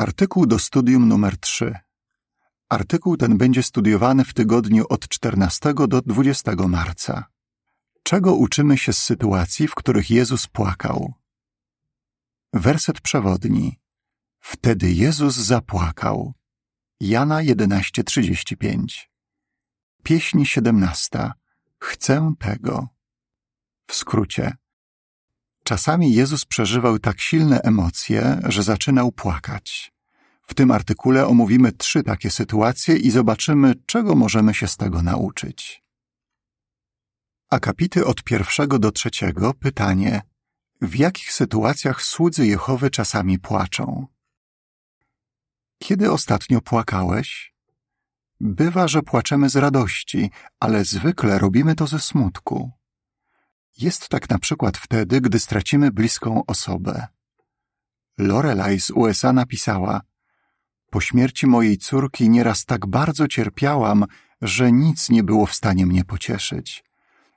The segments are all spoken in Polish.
Artykuł do studium numer 3. Artykuł ten będzie studiowany w tygodniu od 14 do 20 marca. Czego uczymy się z sytuacji, w których Jezus płakał? Werset przewodni. Wtedy Jezus zapłakał. Jana 11:35. Pieśń 17. Chcę tego. W skrócie. Czasami Jezus przeżywał tak silne emocje, że zaczynał płakać. W tym artykule omówimy trzy takie sytuacje i zobaczymy, czego możemy się z tego nauczyć. Akapity od pierwszego do trzeciego pytanie: W jakich sytuacjach słudzy Jehowy czasami płaczą? Kiedy ostatnio płakałeś? Bywa, że płaczemy z radości, ale zwykle robimy to ze smutku. Jest tak na przykład wtedy, gdy stracimy bliską osobę. Lorelai z USA napisała: Po śmierci mojej córki nieraz tak bardzo cierpiałam, że nic nie było w stanie mnie pocieszyć.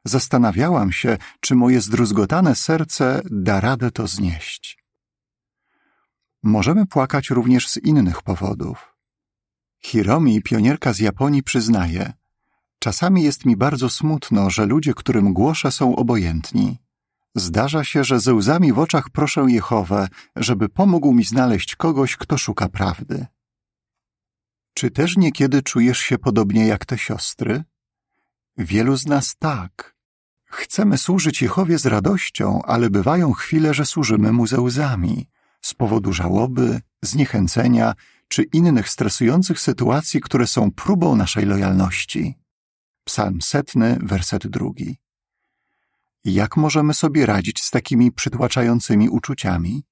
Zastanawiałam się, czy moje zdruzgotane serce da radę to znieść. Możemy płakać również z innych powodów. Hiromi, pionierka z Japonii, przyznaje: Czasami jest mi bardzo smutno, że ludzie, którym głoszę, są obojętni. Zdarza się, że ze łzami w oczach proszę Jehowę, żeby pomógł mi znaleźć kogoś, kto szuka prawdy. Czy też niekiedy czujesz się podobnie jak te siostry? Wielu z nas tak. Chcemy służyć Jehowie z radością, ale bywają chwile, że służymy mu ze łzami, z powodu żałoby, zniechęcenia czy innych stresujących sytuacji, które są próbą naszej lojalności. Psalm setny, werset drugi. Jak możemy sobie radzić z takimi przytłaczającymi uczuciami?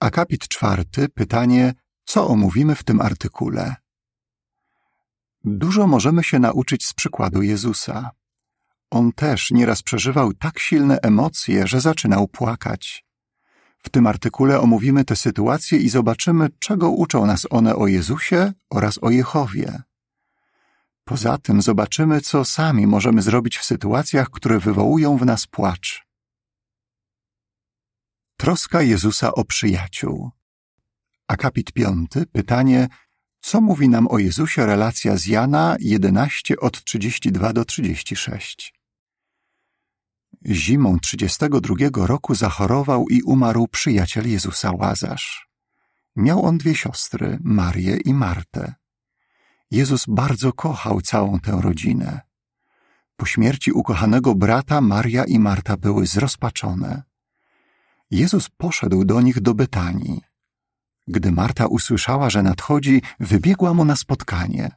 Akapit czwarty, pytanie, co omówimy w tym artykule? Dużo możemy się nauczyć z przykładu Jezusa. On też nieraz przeżywał tak silne emocje, że zaczynał płakać. W tym artykule omówimy te sytuacje i zobaczymy, czego uczą nas one o Jezusie oraz o Jehowie. Poza tym zobaczymy, co sami możemy zrobić w sytuacjach, które wywołują w nas płacz. Troska Jezusa o przyjaciół. Akapit piąty, pytanie, co mówi nam o Jezusie relacja z Jana 11 od 32 do 36. Zimą 32 roku zachorował i umarł przyjaciel Jezusa Łazarz. Miał on dwie siostry, Marię i Martę. Jezus bardzo kochał całą tę rodzinę. Po śmierci ukochanego brata Maria i Marta były zrozpaczone. Jezus poszedł do nich do Betanii. Gdy Marta usłyszała, że nadchodzi, wybiegła mu na spotkanie.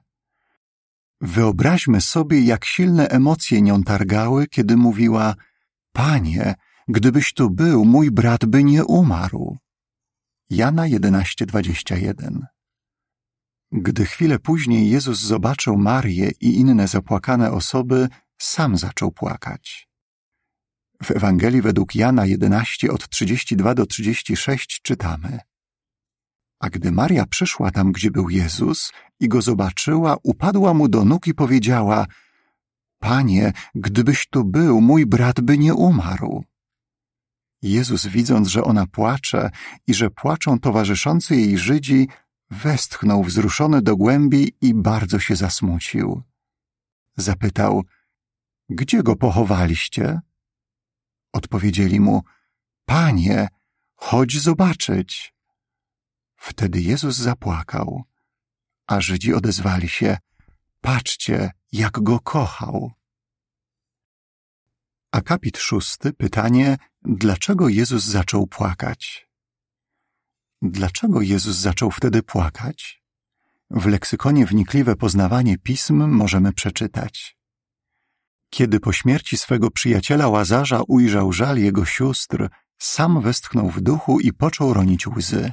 Wyobraźmy sobie, jak silne emocje nią targały, kiedy mówiła: Panie, gdybyś tu był, mój brat by nie umarł. Jana 11:21 gdy chwilę później Jezus zobaczył Marię i inne zapłakane osoby, sam zaczął płakać. W Ewangelii według Jana 11 od 32 do 36 czytamy: A gdy Maria przyszła tam, gdzie był Jezus i go zobaczyła, upadła mu do nóg i powiedziała: Panie, gdybyś tu był, mój brat by nie umarł. Jezus, widząc, że ona płacze i że płaczą towarzyszący jej Żydzi, Westchnął wzruszony do głębi i bardzo się zasmucił. Zapytał, gdzie go pochowaliście? Odpowiedzieli mu, Panie, chodź zobaczyć. Wtedy Jezus zapłakał, a Żydzi odezwali się, patrzcie, jak go kochał. Akapit szósty, pytanie, dlaczego Jezus zaczął płakać? Dlaczego Jezus zaczął wtedy płakać? W leksykonie wnikliwe poznawanie pism możemy przeczytać. Kiedy po śmierci swego przyjaciela Łazarza ujrzał żal jego sióstr, sam westchnął w duchu i począł ronić łzy.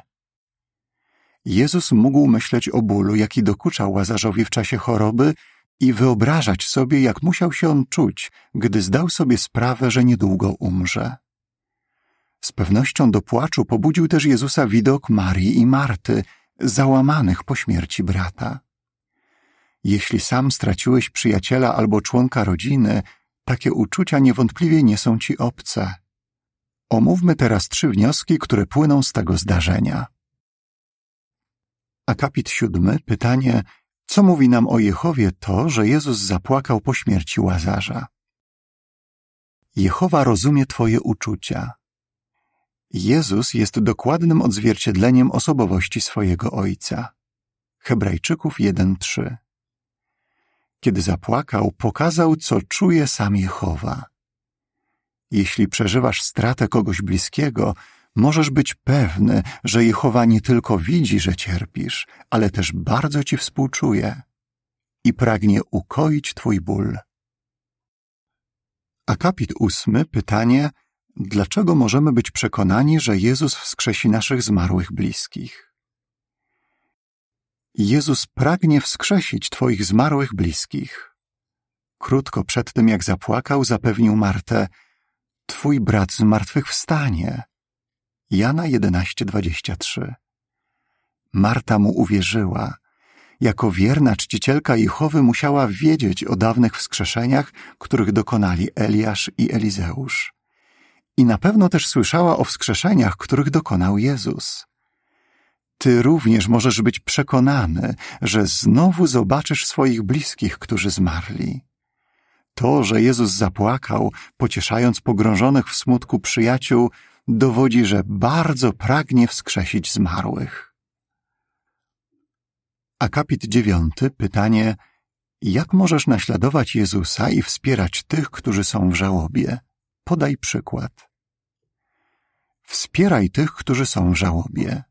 Jezus mógł myśleć o bólu, jaki dokuczał Łazarzowi w czasie choroby i wyobrażać sobie, jak musiał się on czuć, gdy zdał sobie sprawę, że niedługo umrze. Z pewnością do płaczu pobudził też Jezusa widok Marii i Marty, załamanych po śmierci brata. Jeśli sam straciłeś przyjaciela albo członka rodziny, takie uczucia niewątpliwie nie są ci obce. Omówmy teraz trzy wnioski, które płyną z tego zdarzenia. Akapit siódmy, pytanie, co mówi nam o Jehowie to, że Jezus zapłakał po śmierci Łazarza? Jehowa rozumie Twoje uczucia. Jezus jest dokładnym odzwierciedleniem osobowości swojego Ojca. Hebrajczyków 1:3 Kiedy zapłakał, pokazał, co czuje sam Jehowa. Jeśli przeżywasz stratę kogoś bliskiego, możesz być pewny, że Jehowa nie tylko widzi, że cierpisz, ale też bardzo ci współczuje i pragnie ukoić twój ból. Akapit ósmy, pytanie, dlaczego możemy być przekonani, że Jezus wskrzesi naszych zmarłych bliskich? Jezus pragnie wskrzesić twoich zmarłych bliskich. Krótko przed tym, jak zapłakał, zapewnił Martę, twój brat zmartwychwstanie. Jana 11:23. Marta mu uwierzyła. Jako wierna czcicielka Jehowy musiała wiedzieć o dawnych wskrzeszeniach, których dokonali Eliasz i Elizeusz. I na pewno też słyszała o wskrzeszeniach, których dokonał Jezus. Ty również możesz być przekonany, że znowu zobaczysz swoich bliskich, którzy zmarli. To, że Jezus zapłakał, pocieszając pogrążonych w smutku przyjaciół, dowodzi, że bardzo pragnie wskrzesić zmarłych. Akapit dziewiąty, pytanie Jak możesz naśladować Jezusa i wspierać tych, którzy są w żałobie? Podaj przykład. Wspieraj tych, którzy są w żałobie.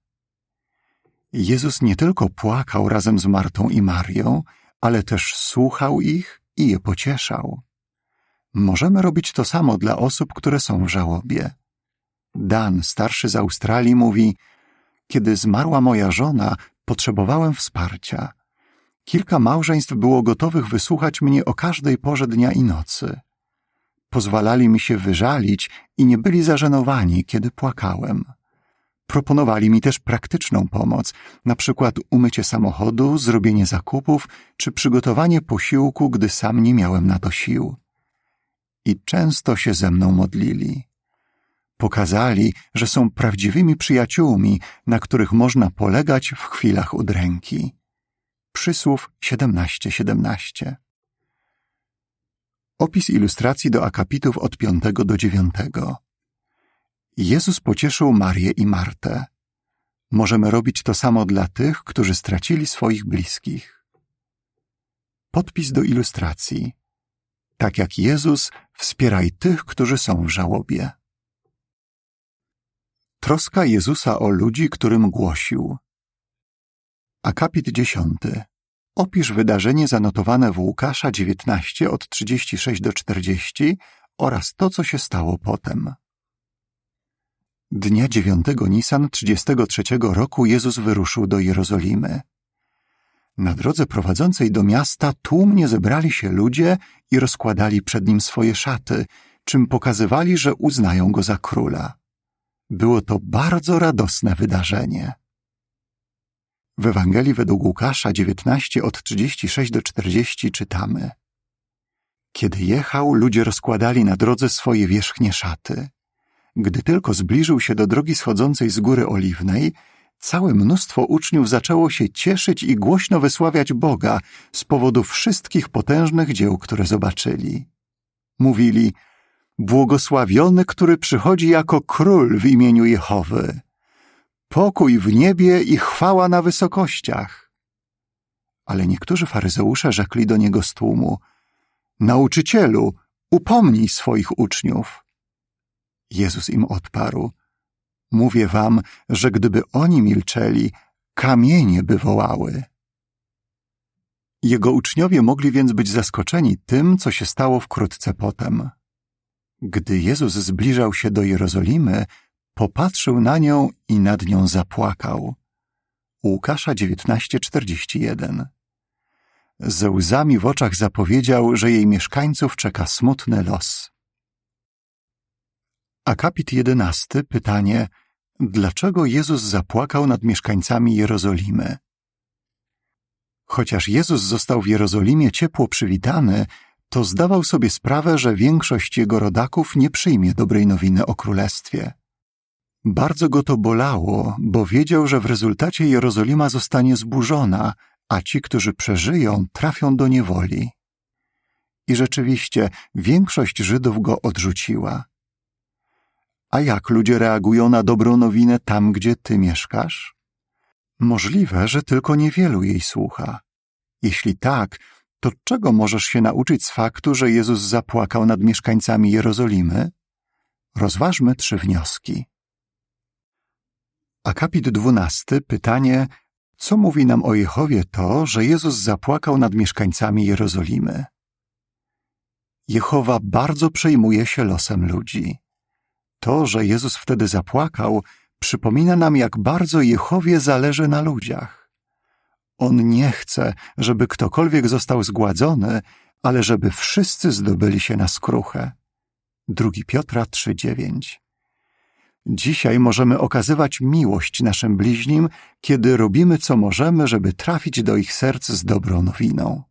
Jezus nie tylko płakał razem z Martą i Marią, ale też słuchał ich i je pocieszał. Możemy robić to samo dla osób, które są w żałobie. Dan, starszy z Australii, mówi: Kiedy zmarła moja żona, potrzebowałem wsparcia. Kilka małżeństw było gotowych wysłuchać mnie o każdej porze dnia i nocy. Pozwalali mi się wyżalić i nie byli zażenowani, kiedy płakałem. Proponowali mi też praktyczną pomoc, na przykład umycie samochodu, zrobienie zakupów czy przygotowanie posiłku, gdy sam nie miałem na to sił. I często się ze mną modlili. Pokazali, że są prawdziwymi przyjaciółmi, na których można polegać w chwilach udręki. Przysłów 17:17. 17. Opis ilustracji do akapitów od 5 do 9. Jezus pocieszył Marię i Martę. Możemy robić to samo dla tych, którzy stracili swoich bliskich. Podpis do ilustracji. Tak jak Jezus, wspieraj tych, którzy są w żałobie. Troska Jezusa o ludzi, którym głosił. Akapit 10. Opisz wydarzenie zanotowane w Łukasza 19 od 36 do 40 oraz to, co się stało potem. Dnia 9 Nisan 33 roku Jezus wyruszył do Jerozolimy. Na drodze prowadzącej do miasta tłumnie zebrali się ludzie i rozkładali przed nim swoje szaty, czym pokazywali, że uznają go za króla. Było to bardzo radosne wydarzenie. W Ewangelii według Łukasza 19 od 36 do 40 czytamy: Kiedy jechał, ludzie rozkładali na drodze swoje wierzchnie szaty. Gdy tylko zbliżył się do drogi schodzącej z góry oliwnej, całe mnóstwo uczniów zaczęło się cieszyć i głośno wysławiać Boga z powodu wszystkich potężnych dzieł, które zobaczyli. Mówili: Błogosławiony, który przychodzi jako król w imieniu Jehowy. Pokój w niebie i chwała na wysokościach. Ale niektórzy faryzeusze rzekli do niego z tłumu: Nauczycielu, upomnij swoich uczniów. Jezus im odparł: Mówię wam, że gdyby oni milczeli, kamienie by wołały. Jego uczniowie mogli więc być zaskoczeni tym, co się stało wkrótce potem. Gdy Jezus zbliżał się do Jerozolimy, popatrzył na nią i nad nią zapłakał. Łukasza 19:41. Ze łzami w oczach zapowiedział, że jej mieszkańców czeka smutny los. Akapit jedenasty, pytanie: Dlaczego Jezus zapłakał nad mieszkańcami Jerozolimy? Chociaż Jezus został w Jerozolimie ciepło przywitany, to zdawał sobie sprawę, że większość jego rodaków nie przyjmie dobrej nowiny o królestwie. Bardzo go to bolało, bo wiedział, że w rezultacie Jerozolima zostanie zburzona, a ci, którzy przeżyją, trafią do niewoli. I rzeczywiście większość Żydów go odrzuciła. A jak ludzie reagują na dobrą nowinę tam, gdzie ty mieszkasz? Możliwe, że tylko niewielu jej słucha. Jeśli tak, to czego możesz się nauczyć z faktu, że Jezus zapłakał nad mieszkańcami Jerozolimy? Rozważmy trzy wnioski. Akapit dwunasty, pytanie, co mówi nam o Jehowie to, że Jezus zapłakał nad mieszkańcami Jerozolimy? Jehowa bardzo przejmuje się losem ludzi. To, że Jezus wtedy zapłakał, przypomina nam, jak bardzo Jehowie zależy na ludziach. On nie chce, żeby ktokolwiek został zgładzony, ale żeby wszyscy zdobyli się na skruchę. 2 Piotra 3:9 Dzisiaj możemy okazywać miłość naszym bliźnim, kiedy robimy co możemy, żeby trafić do ich serc z dobrą nowiną.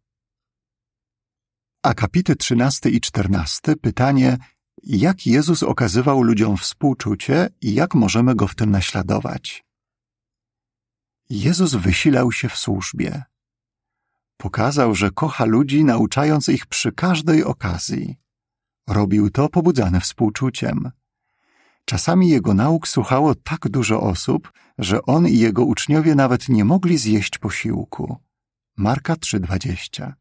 Akapity 13 i 14 pytanie, jak Jezus okazywał ludziom współczucie i jak możemy go w tym naśladować. Jezus wysilał się w służbie. Pokazał, że kocha ludzi, nauczając ich przy każdej okazji. Robił to pobudzane współczuciem. Czasami jego nauk słuchało tak dużo osób, że on i jego uczniowie nawet nie mogli zjeść posiłku. Marka 3:20.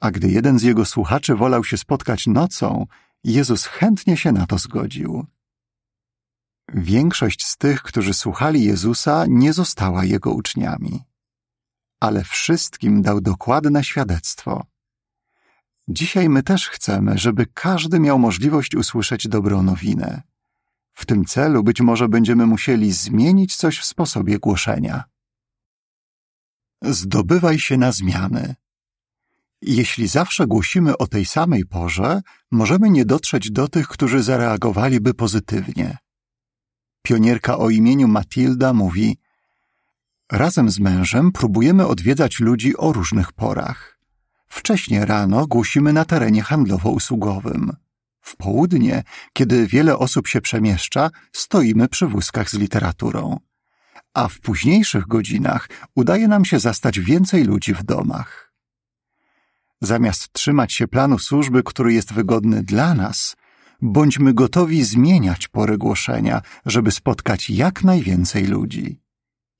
A gdy jeden z jego słuchaczy wolał się spotkać nocą, Jezus chętnie się na to zgodził. Większość z tych, którzy słuchali Jezusa, nie została jego uczniami, ale wszystkim dał dokładne świadectwo. Dzisiaj my też chcemy, żeby każdy miał możliwość usłyszeć dobrą nowinę. W tym celu być może będziemy musieli zmienić coś w sposobie głoszenia. Zdobywaj się na zmiany. Jeśli zawsze głosimy o tej samej porze, możemy nie dotrzeć do tych, którzy zareagowaliby pozytywnie. Pionierka o imieniu Matilda mówi: Razem z mężem próbujemy odwiedzać ludzi o różnych porach. Wcześnie rano głosimy na terenie handlowo-usługowym. W południe, kiedy wiele osób się przemieszcza, stoimy przy wózkach z literaturą. A w późniejszych godzinach udaje nam się zastać więcej ludzi w domach. Zamiast trzymać się planu służby, który jest wygodny dla nas, bądźmy gotowi zmieniać pory głoszenia, żeby spotkać jak najwięcej ludzi.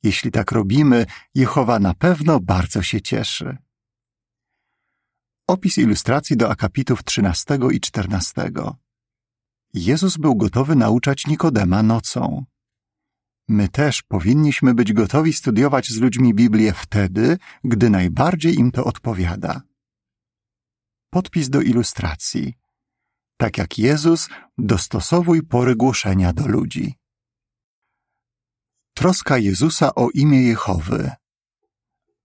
Jeśli tak robimy, Jehowa na pewno bardzo się cieszy. Opis ilustracji do akapitów 13 i 14. Jezus był gotowy nauczać Nikodema nocą. My też powinniśmy być gotowi studiować z ludźmi Biblię wtedy, gdy najbardziej im to odpowiada. Podpis do ilustracji. Tak jak Jezus, dostosowuj pory głoszenia do ludzi. Troska Jezusa o imię Jehowy.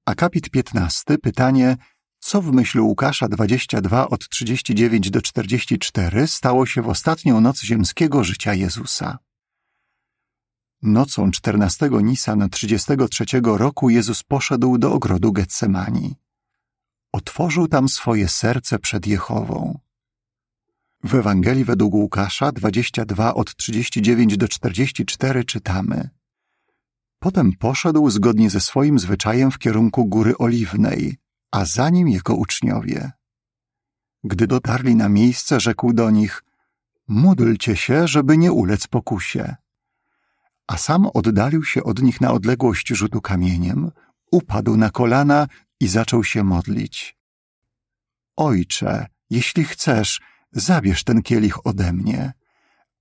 Akapit 15. Pytanie co w myśl Łukasza 22 od 39 do 44 stało się w ostatnią noc ziemskiego życia Jezusa. Nocą 14 Nisana 33 roku Jezus poszedł do ogrodu Getsemani. Otworzył tam swoje serce przed Jehową. W Ewangelii według Łukasza 22 od 39 do 44 czytamy Potem poszedł zgodnie ze swoim zwyczajem w kierunku Góry Oliwnej, a za nim jego uczniowie. Gdy dotarli na miejsce, rzekł do nich: Módlcie się, żeby nie ulec pokusie. A sam oddalił się od nich na odległość rzutu kamieniem, upadł na kolana i zaczął się modlić. Ojcze, jeśli chcesz, zabierz ten kielich ode mnie,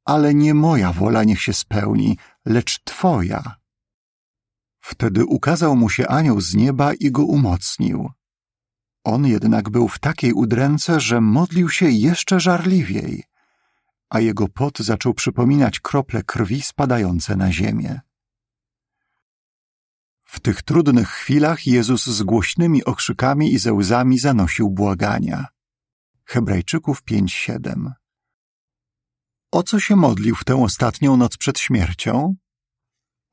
ale nie moja wola niech się spełni, lecz Twoja. Wtedy ukazał mu się anioł z nieba i go umocnił. On jednak był w takiej udręce, że modlił się jeszcze żarliwiej, a jego pot zaczął przypominać krople krwi spadające na ziemię. W tych trudnych chwilach Jezus z głośnymi okrzykami i ze łzami zanosił błagania. Hebrajczyków 5:7 O co się modlił w tę ostatnią noc przed śmiercią?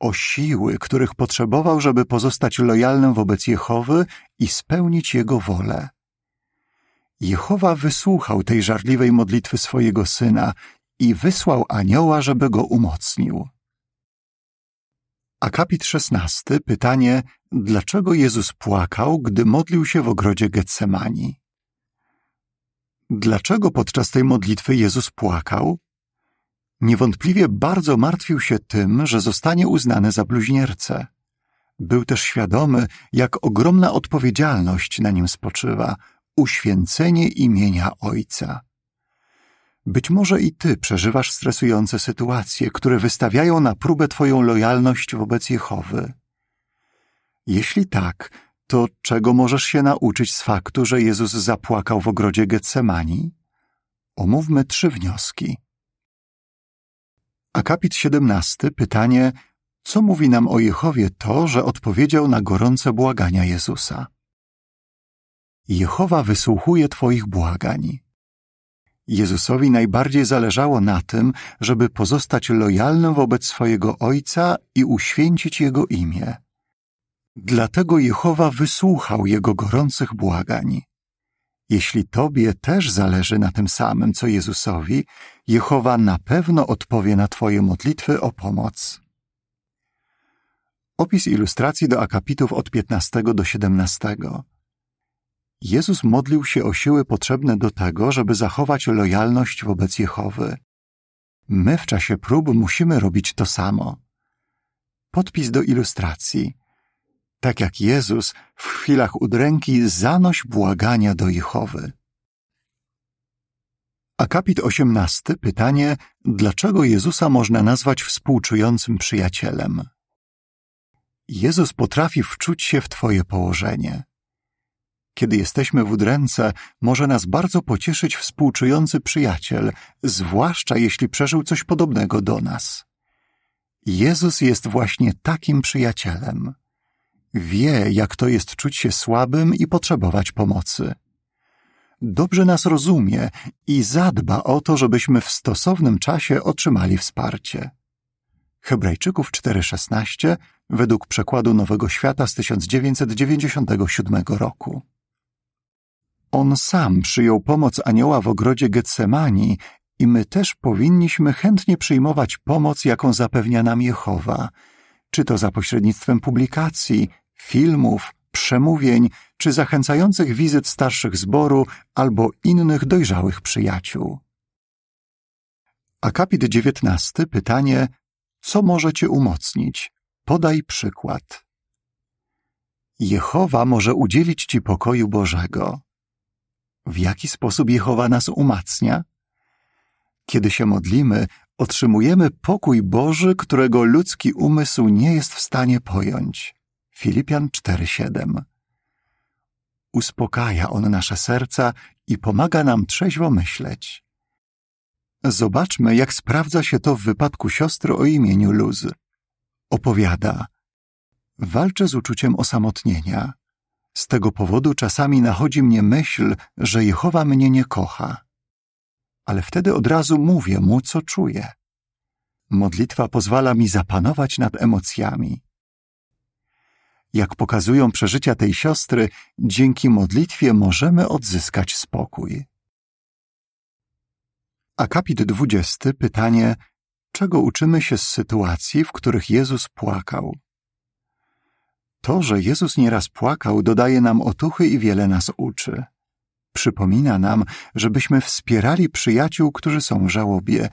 O siły, których potrzebował, żeby pozostać lojalnym wobec Jehowy i spełnić Jego wolę. Jehowa wysłuchał tej żarliwej modlitwy swojego syna i wysłał anioła, żeby go umocnił. Akapit 16. Pytanie, dlaczego Jezus płakał, gdy modlił się w ogrodzie Getsemani? Dlaczego podczas tej modlitwy Jezus płakał? Niewątpliwie bardzo martwił się tym, że zostanie uznany za bluźniercę. Był też świadomy, jak ogromna odpowiedzialność na nim spoczywa uświęcenie imienia Ojca. Być może i ty przeżywasz stresujące sytuacje, które wystawiają na próbę twoją lojalność wobec Jehowy. Jeśli tak, to czego możesz się nauczyć z faktu, że Jezus zapłakał w ogrodzie Getsemani? Omówmy trzy wnioski. Akapit 17. Pytanie, co mówi nam o Jehowie to, że odpowiedział na gorące błagania Jezusa? Jehowa wysłuchuje Twoich błagań. Jezusowi najbardziej zależało na tym, żeby pozostać lojalnym wobec swojego Ojca i uświęcić Jego imię. Dlatego Jehowa wysłuchał Jego gorących błagań. Jeśli Tobie też zależy na tym samym, co Jezusowi, Jehowa na pewno odpowie na Twoje modlitwy o pomoc. Opis ilustracji do akapitów od 15 do 17. Jezus modlił się o siły potrzebne do tego, żeby zachować lojalność wobec Jehowy. My w czasie prób musimy robić to samo. Podpis do ilustracji. Tak jak Jezus w chwilach udręki zanoś błagania do Jehowy. Akapit 18. Pytanie, dlaczego Jezusa można nazwać współczującym przyjacielem? Jezus potrafi wczuć się w Twoje położenie. Kiedy jesteśmy w udręce, może nas bardzo pocieszyć współczujący przyjaciel, zwłaszcza jeśli przeżył coś podobnego do nas. Jezus jest właśnie takim przyjacielem. Wie, jak to jest czuć się słabym i potrzebować pomocy. Dobrze nas rozumie i zadba o to, żebyśmy w stosownym czasie otrzymali wsparcie. Hebrajczyków 4:16 według przekładu Nowego Świata z 1997 roku. On sam przyjął pomoc anioła w ogrodzie Getsemani i my też powinniśmy chętnie przyjmować pomoc, jaką zapewnia nam Jehowa, czy to za pośrednictwem publikacji, filmów, przemówień, czy zachęcających wizyt starszych zboru albo innych dojrzałych przyjaciół. Akapit 19. Pytanie: Co może cię umocnić? Podaj przykład. Jehowa może udzielić ci pokoju Bożego. W jaki sposób Jehowa nas umacnia? Kiedy się modlimy, otrzymujemy pokój Boży, którego ludzki umysł nie jest w stanie pojąć. Filipian 4:7. Uspokaja on nasze serca i pomaga nam trzeźwo myśleć. Zobaczmy, jak sprawdza się to w wypadku siostry o imieniu Luz. Opowiada: Walczę z uczuciem osamotnienia. Z tego powodu czasami nachodzi mnie myśl, że Jehowa mnie nie kocha. Ale wtedy od razu mówię mu, co czuję. Modlitwa pozwala mi zapanować nad emocjami. Jak pokazują przeżycia tej siostry, dzięki modlitwie możemy odzyskać spokój. Akapit 20. Pytanie: czego uczymy się z sytuacji, w których Jezus płakał? To, że Jezus nieraz płakał, dodaje nam otuchy i wiele nas uczy. Przypomina nam, żebyśmy wspierali przyjaciół, którzy są w żałobie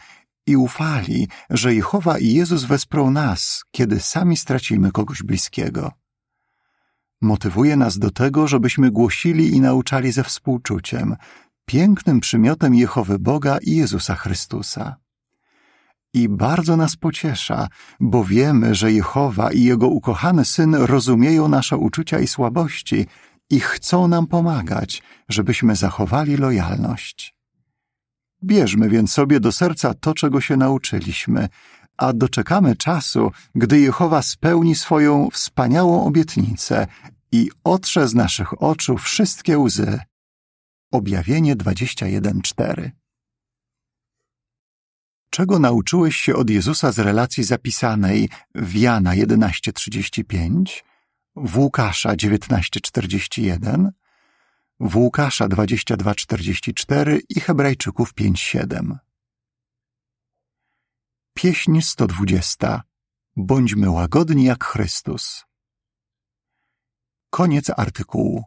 i ufali, że Jehowa i Jezus wesprą nas, kiedy sami stracimy kogoś bliskiego. Motywuje nas do tego, żebyśmy głosili i nauczali ze współczuciem, pięknym przymiotem Jehowy Boga i Jezusa Chrystusa i bardzo nas pociesza, bo wiemy, że Jehowa i Jego ukochany Syn rozumieją nasze uczucia i słabości i chcą nam pomagać, żebyśmy zachowali lojalność. Bierzmy więc sobie do serca to, czego się nauczyliśmy, a doczekamy czasu, gdy Jehowa spełni swoją wspaniałą obietnicę i otrze z naszych oczu wszystkie łzy. Objawienie 21:4 Czego nauczyłeś się od Jezusa z relacji zapisanej w Jana 11:35, w Łukasza 19:41, w Łukasza 22:44 i Hebrajczyków 5:7? Pieśń 120. Bądźmy łagodni jak Chrystus. Koniec artykułu.